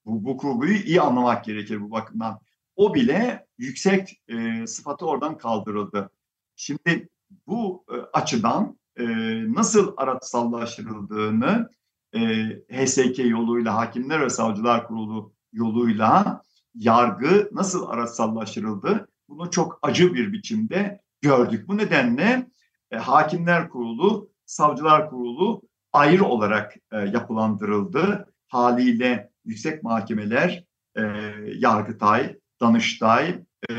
Bu, bu kurguyu iyi anlamak gerekir bu bakımdan. O bile yüksek e, sıfatı oradan kaldırıldı. Şimdi bu e, açıdan e, nasıl araçsallaştırıldığını e, HSK yoluyla, Hakimler ve Savcılar Kurulu yoluyla yargı nasıl araçsallaştırıldı? Bunu çok acı bir biçimde gördük. Bu nedenle e, Hakimler Kurulu, Savcılar Kurulu ayrı olarak e, yapılandırıldı. Haliyle yüksek mahkemeler, e, Yargıtay, Danıştay, e,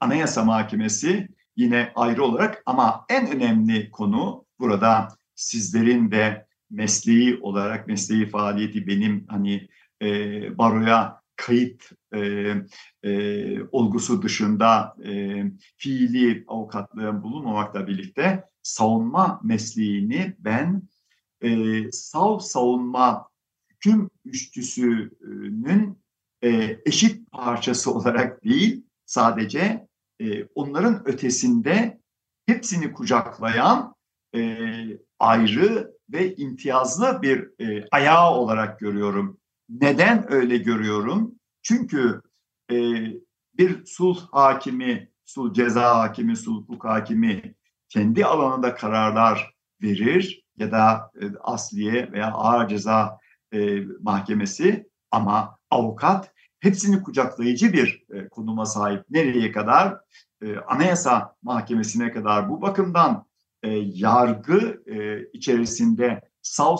Anayasa Mahkemesi yine ayrı olarak. Ama en önemli konu burada sizlerin de mesleği olarak mesleği faaliyeti benim hani e, baroya kayıt e, e, olgusu dışında e, fiili avukatlığın bulunmamakla birlikte savunma mesleğini ben e, sav savunma hüküm üçlüsünün e, eşit parçası olarak değil sadece e, onların ötesinde hepsini kucaklayan e, ayrı ve imtiyazlı bir ayağı olarak görüyorum. Neden öyle görüyorum? Çünkü bir sulh hakimi, sulh ceza hakimi, sulh hukuk hakimi kendi alanında kararlar verir ya da asliye veya ağır ceza e, mahkemesi ama avukat hepsini kucaklayıcı bir e, konuma sahip. Nereye kadar? E, Anayasa Mahkemesi'ne kadar. Bu bakımdan e, yargı e, içerisinde sav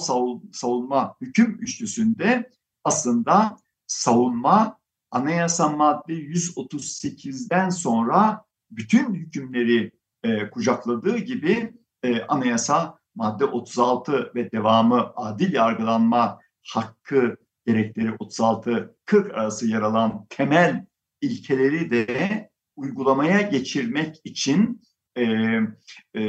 savunma hüküm üçlüsünde aslında savunma anayasa madde 138'den sonra bütün hükümleri e, kucakladığı gibi e, anayasa madde 36 ve devamı adil yargılanma hakkı gerekleri 36-40 arası yer alan temel ilkeleri de uygulamaya geçirmek için e, e,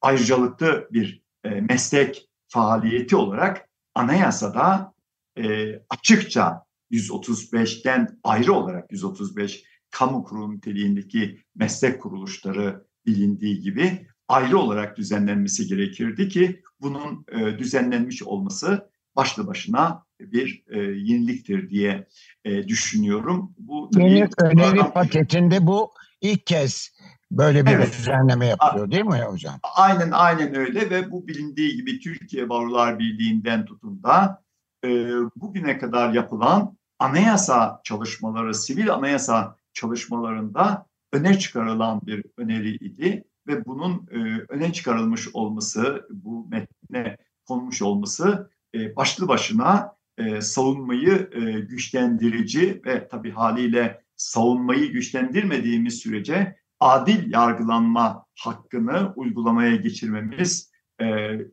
ayrıcalıklı bir e, meslek faaliyeti olarak anayasada e, açıkça 135'ten ayrı olarak 135 kamu kurum niteliğindeki meslek kuruluşları bilindiği gibi ayrı olarak düzenlenmesi gerekirdi ki bunun e, düzenlenmiş olması başlı başına bir e, yeniliktir diye e, düşünüyorum. Bu Yeni öneri paketinde bu ilk kez böyle bir evet. düzenleme yapıyor değil mi hocam? Aynen aynen öyle ve bu bilindiği gibi Türkiye Barolar Birliği'nden tutun da e, bugüne kadar yapılan anayasa çalışmaları, sivil anayasa çalışmalarında öne çıkarılan bir öneriydi ve bunun e, öne çıkarılmış olması, bu metne konmuş olması e, başlı başına e, savunmayı e, güçlendirici ve tabii haliyle savunmayı güçlendirmediğimiz sürece adil yargılanma hakkını uygulamaya geçirmemiz e,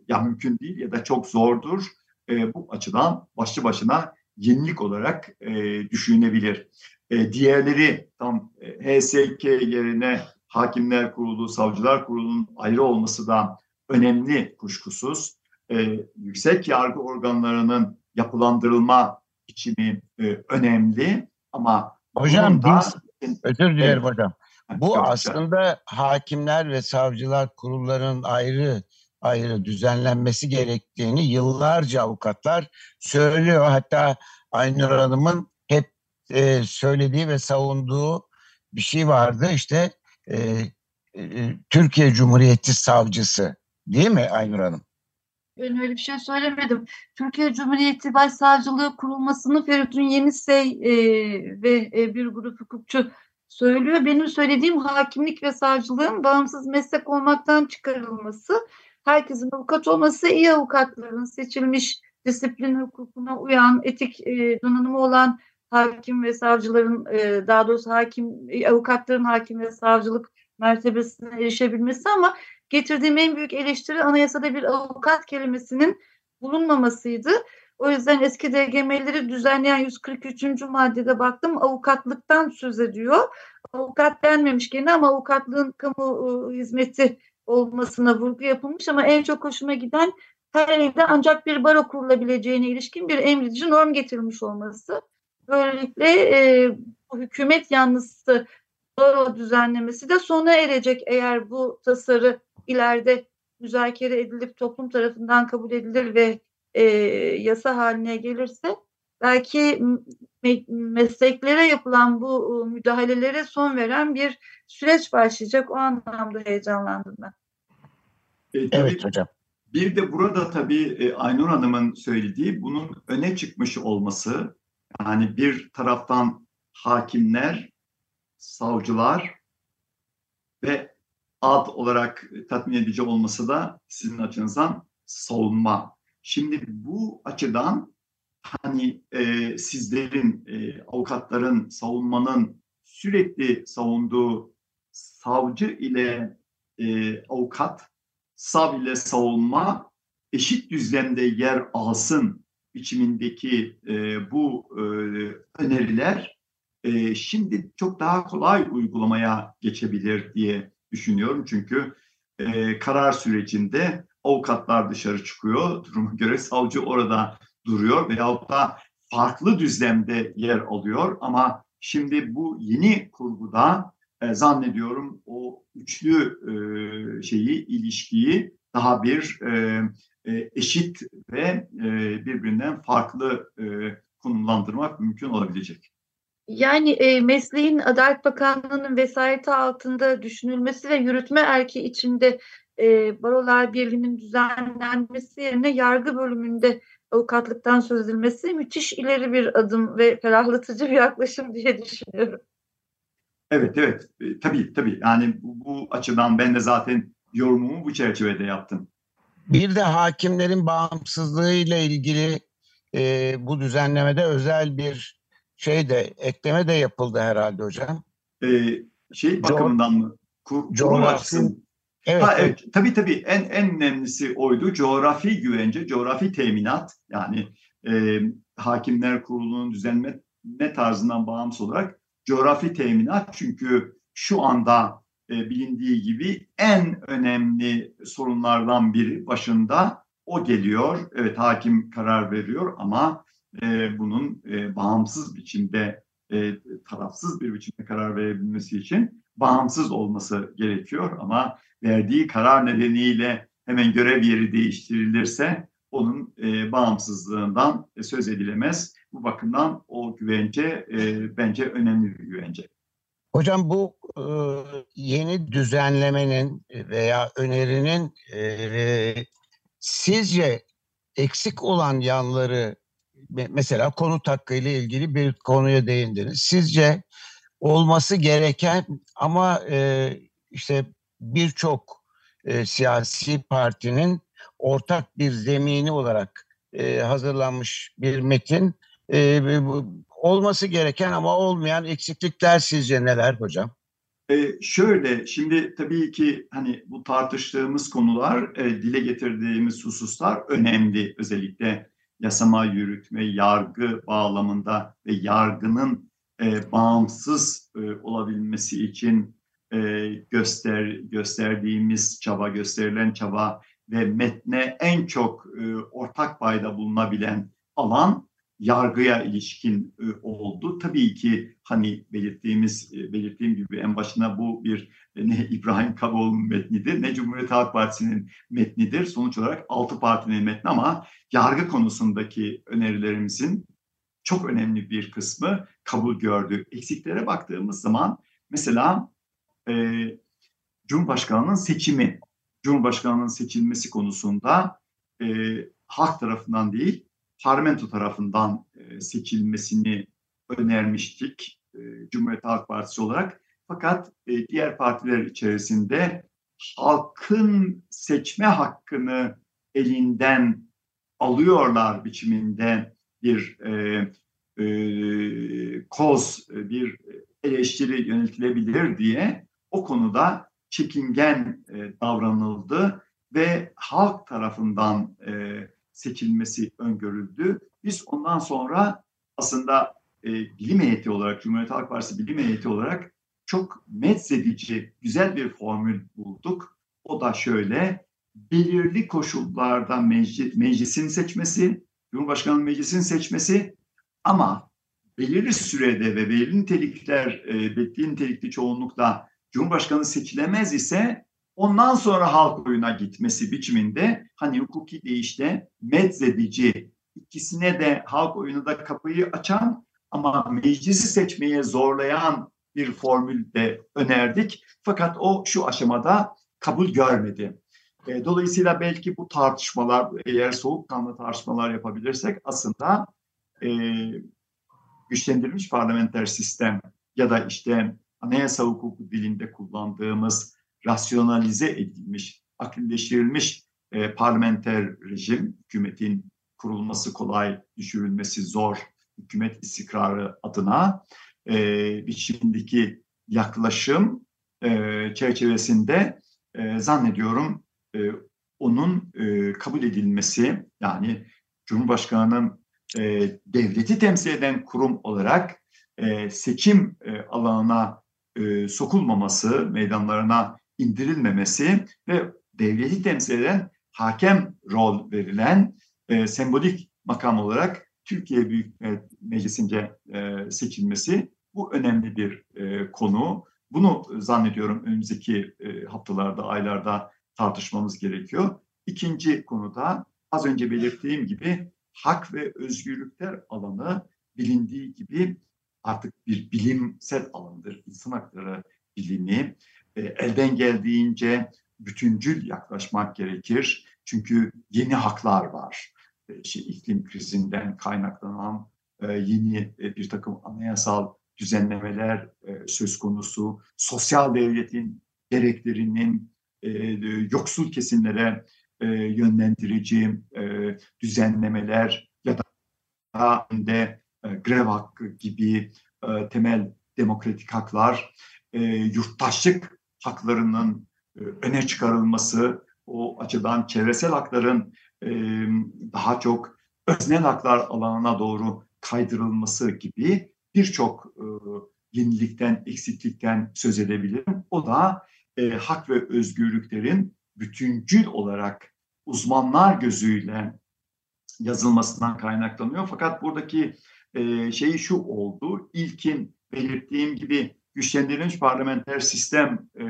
ya mümkün değil ya da çok zordur. E, bu açıdan başlı başına yenilik olarak e, düşünebilir. E, diğerleri tam e, HSK yerine Hakimler Kurulu, Savcılar Kurulu'nun ayrı olması da önemli kuşkusuz. E, yüksek yargı organlarının yapılandırılma biçimi e, önemli ama Hocam da, biz, özür dilerim evet. hocam. Bu aslında hakimler ve savcılar kurullarının ayrı ayrı düzenlenmesi gerektiğini yıllarca avukatlar söylüyor. Hatta Aynur Hanım'ın hep e, söylediği ve savunduğu bir şey vardı. İşte e, e, Türkiye Cumhuriyeti Savcısı değil mi Aynur Hanım? Ben öyle bir şey söylemedim. Türkiye Cumhuriyeti Başsavcılığı kurulmasını Feridun Yenisey e, ve e, bir grup hukukçu söylüyor. Benim söylediğim hakimlik ve savcılığın bağımsız meslek olmaktan çıkarılması, herkesin avukat olması, iyi avukatların seçilmiş disiplin hukukuna uyan, etik e, donanımı olan hakim ve savcıların, e, daha doğrusu hakim, e, avukatların hakim ve savcılık mertebesine erişebilmesi ama getirdiğim en büyük eleştiri anayasada bir avukat kelimesinin bulunmamasıydı. O yüzden eski DGM'leri düzenleyen 143. maddede baktım avukatlıktan söz ediyor. Avukat denmemiş gene ama avukatlığın kamu hizmeti olmasına vurgu yapılmış ama en çok hoşuma giden her ilde ancak bir baro kurulabileceğine ilişkin bir emredici norm getirilmiş olması. Böylelikle e, bu hükümet yanlısı baro düzenlemesi de sona erecek eğer bu tasarı ileride müzakere edilip toplum tarafından kabul edilir ve e, yasa haline gelirse belki me mesleklere yapılan bu müdahalelere son veren bir süreç başlayacak. O anlamda heyecanlandım ben. E, tabii, evet hocam. Bir de burada tabii e, Aynur Hanım'ın söylediği bunun öne çıkmış olması. Yani bir taraftan hakimler, savcılar ve ad olarak tatmin edici olması da sizin açınızdan savunma. Şimdi bu açıdan hani e, sizlerin, e, avukatların, savunmanın sürekli savunduğu savcı ile e, avukat, sav ile savunma eşit düzlemde yer alsın biçimindeki e, bu e, öneriler e, şimdi çok daha kolay uygulamaya geçebilir diye düşünüyorum. Çünkü e, karar sürecinde avukatlar dışarı çıkıyor. *laughs* Duruma göre savcı orada duruyor veyahut da farklı düzlemde yer alıyor. Ama şimdi bu yeni kurguda e, zannediyorum o üçlü e, şeyi, ilişkiyi daha bir e, e, eşit ve e, birbirinden farklı e, konumlandırmak mümkün olabilecek. Yani e, mesleğin Adalet Bakanlığı'nın vesayeti altında düşünülmesi ve yürütme erki içinde e, Barolar Birliği'nin düzenlenmesi yerine yargı bölümünde avukatlıktan söz edilmesi müthiş ileri bir adım ve ferahlatıcı bir yaklaşım diye düşünüyorum. Evet, evet. E, tabii, tabii. Yani bu, bu açıdan ben de zaten yorumumu bu çerçevede yaptım. Bir de hakimlerin bağımsızlığı ile ilgili e, bu düzenlemede özel bir şey de ekleme de yapıldı herhalde hocam. Ee, şey bakımından mı? Kur, coğrafi, Evet, ha, evet. evet. Tabii tabii en en önemlisi oydu. Coğrafi güvence, coğrafi teminat. Yani e, Hakimler Kurulu'nun düzenleme tarzından bağımsız olarak coğrafi teminat. Çünkü şu anda e, bilindiği gibi en önemli sorunlardan biri başında o geliyor. Evet hakim karar veriyor ama e, bunun e, bağımsız biçimde, e, tarafsız bir biçimde karar verebilmesi için bağımsız olması gerekiyor. Ama verdiği karar nedeniyle hemen görev yeri değiştirilirse onun e, bağımsızlığından söz edilemez. Bu bakımdan o güvence e, bence önemli bir güvence. Hocam bu e, yeni düzenlemenin veya önerinin e, sizce eksik olan yanları mesela konut hakkı ile ilgili bir konuya değindiniz. Sizce olması gereken ama e, işte birçok e, siyasi partinin ortak bir zemini olarak e, hazırlanmış bir metin. E, olması gereken ama olmayan eksiklikler sizce neler hocam? E, şöyle, şimdi tabii ki hani bu tartıştığımız konular, e, dile getirdiğimiz hususlar önemli. Özellikle yasama, yürütme, yargı bağlamında ve yargının e, bağımsız e, olabilmesi için e, göster gösterdiğimiz çaba, gösterilen çaba ve metne en çok e, ortak payda bulunabilen alan yargıya ilişkin e, oldu. Tabii ki hani belirttiğimiz e, belirttiğim gibi en başına bu bir e, ne *laughs* İbrahim Kaboğlu'nun metnidir ne Cumhuriyet Halk Partisi'nin metnidir. Sonuç olarak altı partinin metni ama yargı konusundaki önerilerimizin çok önemli bir kısmı kabul gördü. Eksiklere baktığımız zaman mesela e, Cumhurbaşkanı'nın seçimi, Cumhurbaşkanı'nın seçilmesi konusunda e, halk tarafından değil, parlamento tarafından e, seçilmesini önermiştik e, Cumhuriyet Halk Partisi olarak. Fakat e, diğer partiler içerisinde halkın seçme hakkını elinden alıyorlar biçiminde bir e, e, koz, bir eleştiri yöneltilebilir diye o konuda çekingen e, davranıldı ve halk tarafından e, seçilmesi öngörüldü. Biz ondan sonra aslında e, bilim heyeti olarak, Cumhuriyet Halk Partisi bilim heyeti olarak çok medzedici, güzel bir formül bulduk. O da şöyle, belirli koşullarda meclis, meclisin seçmesi, Cumhurbaşkanı meclisin seçmesi ama belirli sürede ve belirli nitelikler, e, belirli nitelikli çoğunlukla Cumhurbaşkanı seçilemez ise ondan sonra halk oyuna gitmesi biçiminde hani hukuki deyişle medzedici ikisine de halk oyunu da kapıyı açan ama meclisi seçmeye zorlayan bir formül de önerdik. Fakat o şu aşamada kabul görmedi. E, dolayısıyla belki bu tartışmalar eğer soğukkanlı tartışmalar yapabilirsek aslında e, güçlendirilmiş parlamenter sistem ya da işte anayasa hukuku dilinde kullandığımız rasyonalize edilmiş, akılleştirilmiş e, parlamenter rejim, hükümetin kurulması kolay, düşürülmesi zor, hükümet istikrarı adına e, biçimdeki yaklaşım e, çerçevesinde e, zannediyorum e, onun e, kabul edilmesi yani Cumhurbaşkanı'nın e, devleti temsil eden kurum olarak e, seçim e, alanına e, sokulmaması, meydanlarına indirilmemesi ve devleti temsil eden hakem rol verilen e, sembolik makam olarak Türkiye Büyük Meclisi'nce e, seçilmesi bu önemli bir e, konu. Bunu zannediyorum önümüzdeki e, haftalarda, aylarda tartışmamız gerekiyor. İkinci konuda az önce belirttiğim gibi hak ve özgürlükler alanı bilindiği gibi artık bir bilimsel alandır. İnsan hakları bilimi e, elden geldiğince bütüncül yaklaşmak gerekir. Çünkü yeni haklar var. E, işte iklim krizinden kaynaklanan e, yeni e, bir takım anayasal düzenlemeler söz konusu. Sosyal devletin gereklerinin yoksul kesimlere yönlendirici düzenlemeler ya da de e, grev hakkı gibi temel demokratik haklar, yurttaşlık haklarının e, öne çıkarılması, o açıdan çevresel hakların e, daha çok öznel haklar alanına doğru kaydırılması gibi birçok e, yenilikten, eksiklikten söz edebilirim. O da hak ve özgürlüklerin bütüncül olarak uzmanlar gözüyle yazılmasından kaynaklanıyor. Fakat buradaki şeyi şu oldu. İlkin belirttiğim gibi güçlendirilmiş parlamenter sistem e,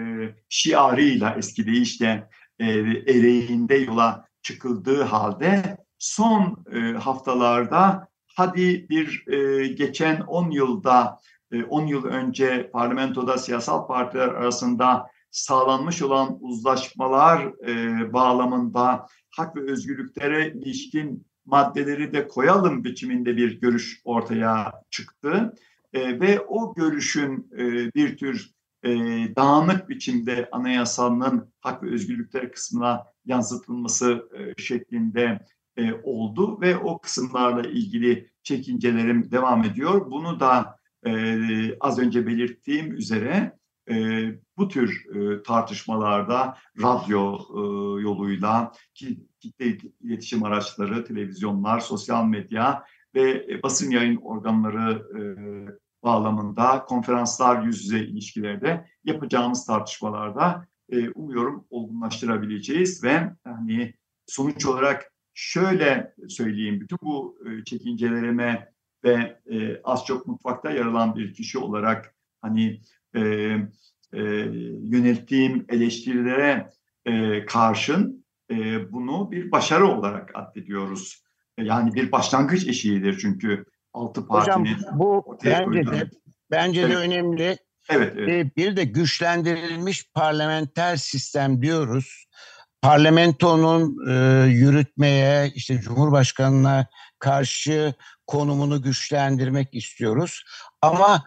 şiarıyla eski deyişle e, ereğinde yola çıkıldığı halde son e, haftalarda hadi bir e, geçen 10 yılda 10 e, yıl önce parlamentoda siyasal partiler arasında sağlanmış olan uzlaşmalar e, bağlamında hak ve özgürlüklere ilişkin maddeleri de koyalım biçiminde bir görüş ortaya çıktı. E, ve o görüşün e, bir tür e, dağınık biçimde anayasanın hak ve özgürlükler kısmına yansıtılması e, şeklinde e, oldu ve o kısımlarla ilgili çekincelerim devam ediyor. Bunu da e, az önce belirttiğim üzere e, bu tür e, tartışmalarda radyo e, yoluyla kitle iletişim araçları, televizyonlar, sosyal medya ve e, basın yayın organları e, bağlamında konferanslar yüz yüze ilişkilerde yapacağımız tartışmalarda e, umuyorum olgunlaştırabileceğiz ve hani sonuç olarak şöyle söyleyeyim bütün bu e, çekincelerime ve e, az çok mutfakta yer alan bir kişi olarak hani e, e, yönelttiğim eleştirilere e, karşın e, bunu bir başarı olarak addediyoruz. Yani bir başlangıç eşiğidir çünkü altı partinin Hocam bu bence de, bence evet. de önemli. Evet, evet. Ee, bir de güçlendirilmiş parlamenter sistem diyoruz. Parlamentonun e, yürütmeye, işte Cumhurbaşkanı'na karşı konumunu güçlendirmek istiyoruz. Ama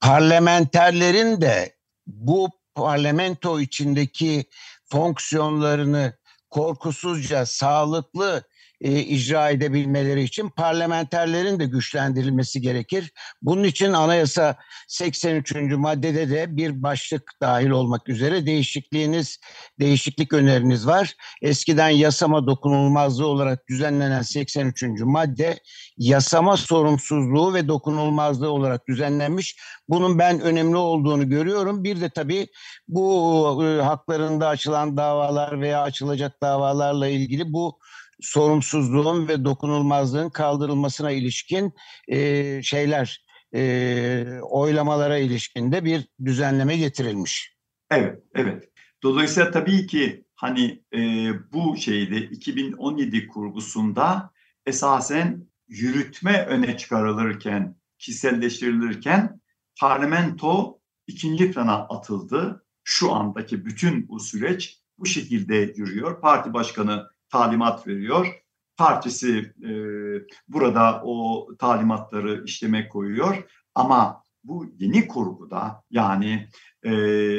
parlamenterlerin de bu parlamento içindeki fonksiyonlarını korkusuzca, sağlıklı e, icra edebilmeleri için parlamenterlerin de güçlendirilmesi gerekir. Bunun için anayasa 83. maddede de bir başlık dahil olmak üzere değişikliğiniz, değişiklik öneriniz var. Eskiden yasama dokunulmazlığı olarak düzenlenen 83. madde yasama sorumsuzluğu ve dokunulmazlığı olarak düzenlenmiş. Bunun ben önemli olduğunu görüyorum. Bir de tabii bu e, haklarında açılan davalar veya açılacak davalarla ilgili bu sorumsuzluğun ve dokunulmazlığın kaldırılmasına ilişkin e, şeyler, e, oylamalara ilişkin de bir düzenleme getirilmiş. Evet, evet. Dolayısıyla tabii ki hani e, bu şeyde 2017 kurgusunda esasen yürütme öne çıkarılırken, kişiselleştirilirken parlamento ikinci plana atıldı. Şu andaki bütün bu süreç bu şekilde yürüyor. Parti başkanı talimat veriyor. Partisi e, burada o talimatları işleme koyuyor. Ama bu yeni kurguda yani e,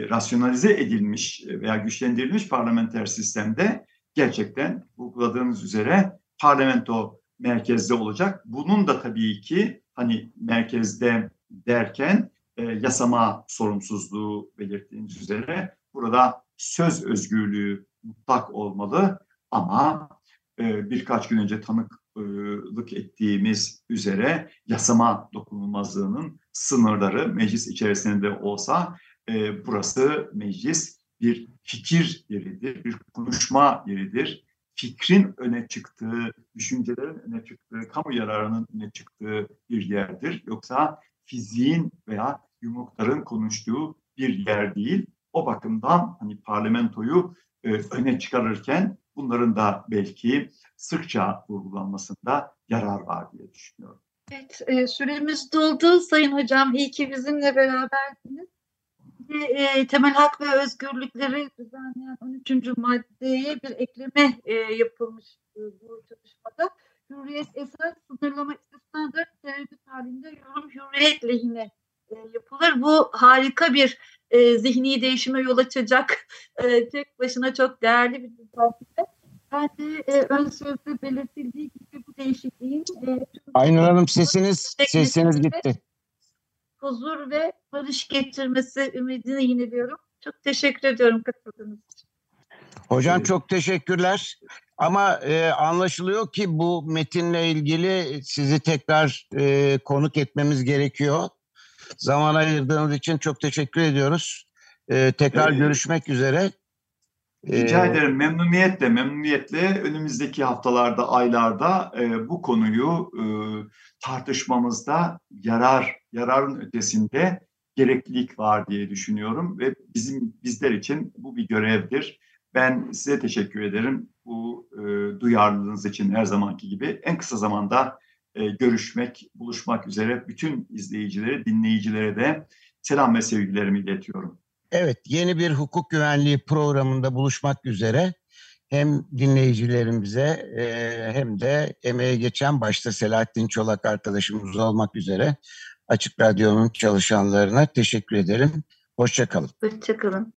rasyonalize edilmiş veya güçlendirilmiş parlamenter sistemde gerçekten vurguladığınız üzere parlamento merkezde olacak. Bunun da tabii ki hani merkezde derken e, yasama sorumsuzluğu belirttiğiniz üzere burada söz özgürlüğü mutlak olmalı ama e, birkaç gün önce tanıklık ettiğimiz üzere yasama dokunulmazlığının sınırları meclis içerisinde olsa e, burası meclis bir fikir yeridir, bir konuşma yeridir. Fikrin öne çıktığı, düşüncelerin öne çıktığı, kamu yararının öne çıktığı bir yerdir. Yoksa fiziğin veya yumrukların konuştuğu bir yer değil. O bakımdan hani parlamentoyu e, öne çıkarırken bunların da belki sıkça vurgulanmasında yarar var diye düşünüyorum. Evet, e, süremiz doldu Sayın Hocam. İyi ki bizimle beraberdiniz. E, temel hak ve özgürlükleri düzenleyen 13. maddeye bir ekleme e, yapılmış bu çalışmada. Hürriyet esas sınırlama istisnadır. Tereddüt halinde yorum hürriyet lehine e, yapılır. Bu harika bir e, zihni değişime yol açacak e, tek başına çok değerli bir düzenleme. Ben de e, ön sözde belirtildiği gibi bu değişikliğin e, Aynur Hanım sesiniz sesiniz gitti. huzur ve barış getirmesi ümidini yineliyorum. Çok teşekkür ediyorum katıldığınız için. Hocam Evet. çok teşekkürler. Ama e, anlaşılıyor ki bu metinle ilgili sizi tekrar e, konuk etmemiz gerekiyor. Zaman ayırdığınız için çok teşekkür ediyoruz. E, tekrar Evet. görüşmek üzere. Rica E, ederim memnuniyetle, memnuniyetle önümüzdeki haftalarda, aylarda e, bu konuyu e, tartışmamızda yarar, yararın ötesinde gereklilik var diye düşünüyorum ve bizim bizler için bu bir görevdir. Ben size teşekkür ederim bu e, duyarlılığınız için her zamanki gibi. En kısa zamanda e, görüşmek, buluşmak üzere bütün izleyicilere, dinleyicilere de selam ve sevgilerimi iletiyorum. Evet, yeni bir hukuk güvenliği programında buluşmak üzere hem dinleyicilerimize e, hem de emeğe geçen başta Selahattin Çolak arkadaşımız olmak üzere Açık Radyo'nun çalışanlarına teşekkür ederim. Hoşçakalın. Hoşçakalın.